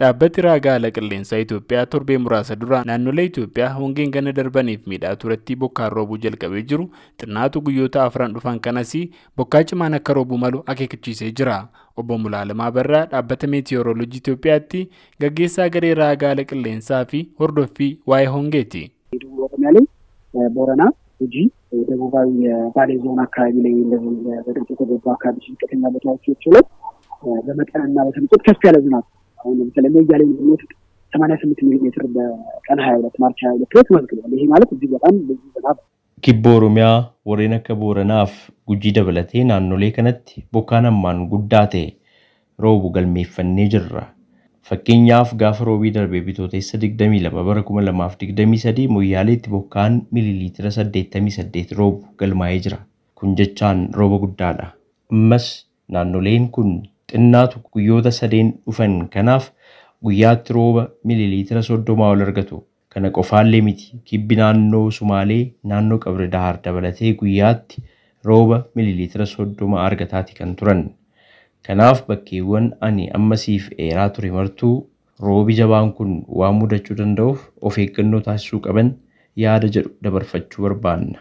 Dhaabbati raagaa haala qilleensaa Itoophiyaa torbee muraasa dura naannolee Itoophiyaa hongeen ganna darbaniif miidhaa turetti bokkaan roobuu jalqabee jiru xinnaatu guyyoota afran dhufan kanas bokkaa cimaan akka roobuu malu akeekachiisee jira. Obbo Mulaalamaa Barraa dhaabbata meetiyoorooloojii Itoophiyaatti gaggeessaa garee raagaa haala qilleensaa fi hordoffii waa'ee hongeeti. ቦረና ጉጂ ደቡባዊ የባሌ ዞን አካባቢ ላይ እንደዚህ በድርቅ የተጎዱ አካባቢ ዝቅተኛ ቦታዎች ላይ በመጠንና በተመጠን ከፍ ያለ ዝናብ አሁን ለምሳሌ ሞያሌ ብንወስድ ሰማንያ ስምንት ሚሊ ሜትር በቀን ሀያ ሁለት ማርች ሀያ ሁለት ላይ ተመዝግቧል። ይሄ ማለት እጅግ በጣም ብዙ ዝናብ Kibba Oromiyaa warreen akka Booranaaf gujii dabalatee naannolee kanatti bokkaan hammaan guddaa ta'e roobu galmeeffannee jirra. Fakkeenyaaf gaafa roobii darbee bitootessa 22 bara 2023 Moyyaaleetti bokkaan miiliiliitira 88 roobu galmaa'ee jira. Kun jechaan rooba guddaadha. Ammas naannoleen kun xinnaatu guyyoota sadeen dhufan kanaaf guyyaatti rooba miiliiliitira 30 ol argatu. Kana qofaallee miti kibbi naannoo Sumaalee naannoo Qabri Dahaar dabalatee guyyaatti rooba miiliiliitira 30 argataati kan turan. Kanaaf bakkeewwan ani amma siif eeraa ture martuu roobi jabaan kun waan mudachuu danda'uuf of eeggannoo taasisuu qaban yaada jedhu dabarfachuu barbaanna.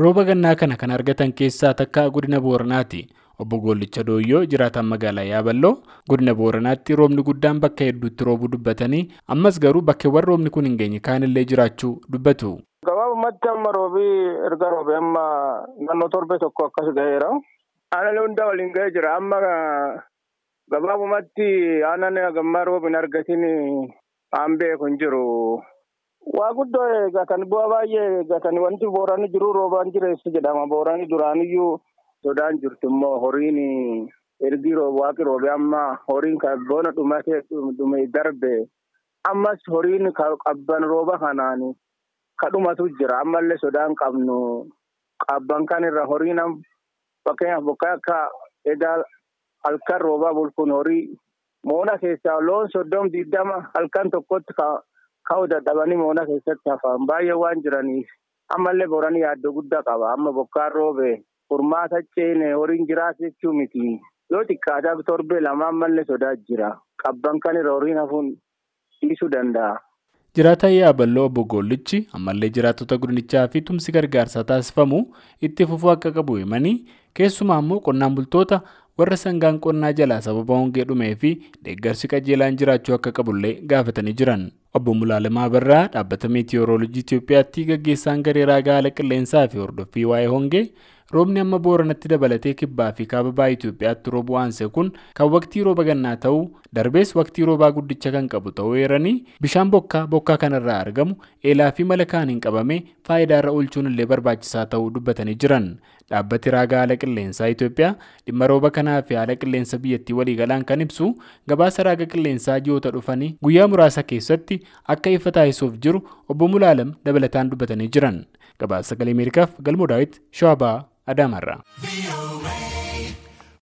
Rooba gannaa kana kan argatan keessaa takka godina Booranaati. Obbo Goollicha Dooyyoo jiraatan magaalaa Yaaballoo godina Booranaatti roobni guddaan bakka hedduutti roobuu dubbatanii ammas garuu bakkeewwan roobni kun hin geenye kaanillee jiraachuu dubbatu. Gabaabumatti amma roobii erga roobee amma naannoo torbee tokko akkas ga'eera. Aannan hunda waliin ga'ee jira. Amma gabaabumatti aannan hagammaa roobi hin argatin aan beeku hin jiru. Waa guddoo eeggatan bu'aa baay'ee eeggatan wanti boorani jiru roobaan jireessi jedhama. Boorani duraaniyyuu sodaan jirtu immoo horiin ergi waaqi roobee amma horiin kan boona dhumatee dhume darbe ammas horiin qabban rooba kanaan kadhumatu jira. Ammallee sodaan qabnu qabban kan irra horiin fakkeenyaaf bokkaa akka edaa halkan roobaa bulkuun horii moona keessaa loon soddom digdama halkan tokkotti ka'uu dadhabanii moona keessatti hafan baay'ee waan jiraniif ammallee booranii yaaddoo guddaa qaba amma bokkaan roobee furmaata ceene horiin jiraatu jechuu miti yoo xiqqaataa torbee lama ammallee sodaa jira qabban kan irra horiin hafuun dhiisuu danda'a. Jiraataa yaaballoo obbo Goollichi ammallee jiraattota godinichaa fi tumsi gargaarsaa taasifamu itti fufuu akka qabu himanii keessumaa immoo qonnaan bultoota warra sangaan qonnaa jalaa sababa hongee dhumee fi deeggarsi qajeelaan jiraachuu akka qabullee gaafatanii jiran. Obbo Mulaalamaa Barraa dhaabbata meetiyoorooloojii Itoophiyaatti gaggeessaan garee raagaa haala qilleensaa fi hordoffii waa'ee hongee roobni amma booranatti dabalatee kibbaa fi kaaba baay'ee Itoophiyaatti roobuu aansee kun kan waqtii rooba gannaa ta'uu darbees waqtii roobaa guddicha kan qabu ta'uu eeranii bishaan bokkaa bokkaa kanarraa argamu eelaa fi mala kaaniin qabamee faayidaarra oolchuun illee barbaachisaa ta'uu dubbatanii jiran. Dhaabbati raagaa haala qilleensaa Itoophiyaa dhimma rooba kanaa fi haala qilleensa biyyattii waliigalaan kan ibsu gabaasa raaga qilleensaa ji'oota dhufanii guyyaa muraasa keessatti akka ifa taasisuuf jiru obbo Mulaalam dabalataan dubbatanii jiran. Gabaasa sagalee Ameerikaaf galmoo daawit Shawabaa Adaamarraa.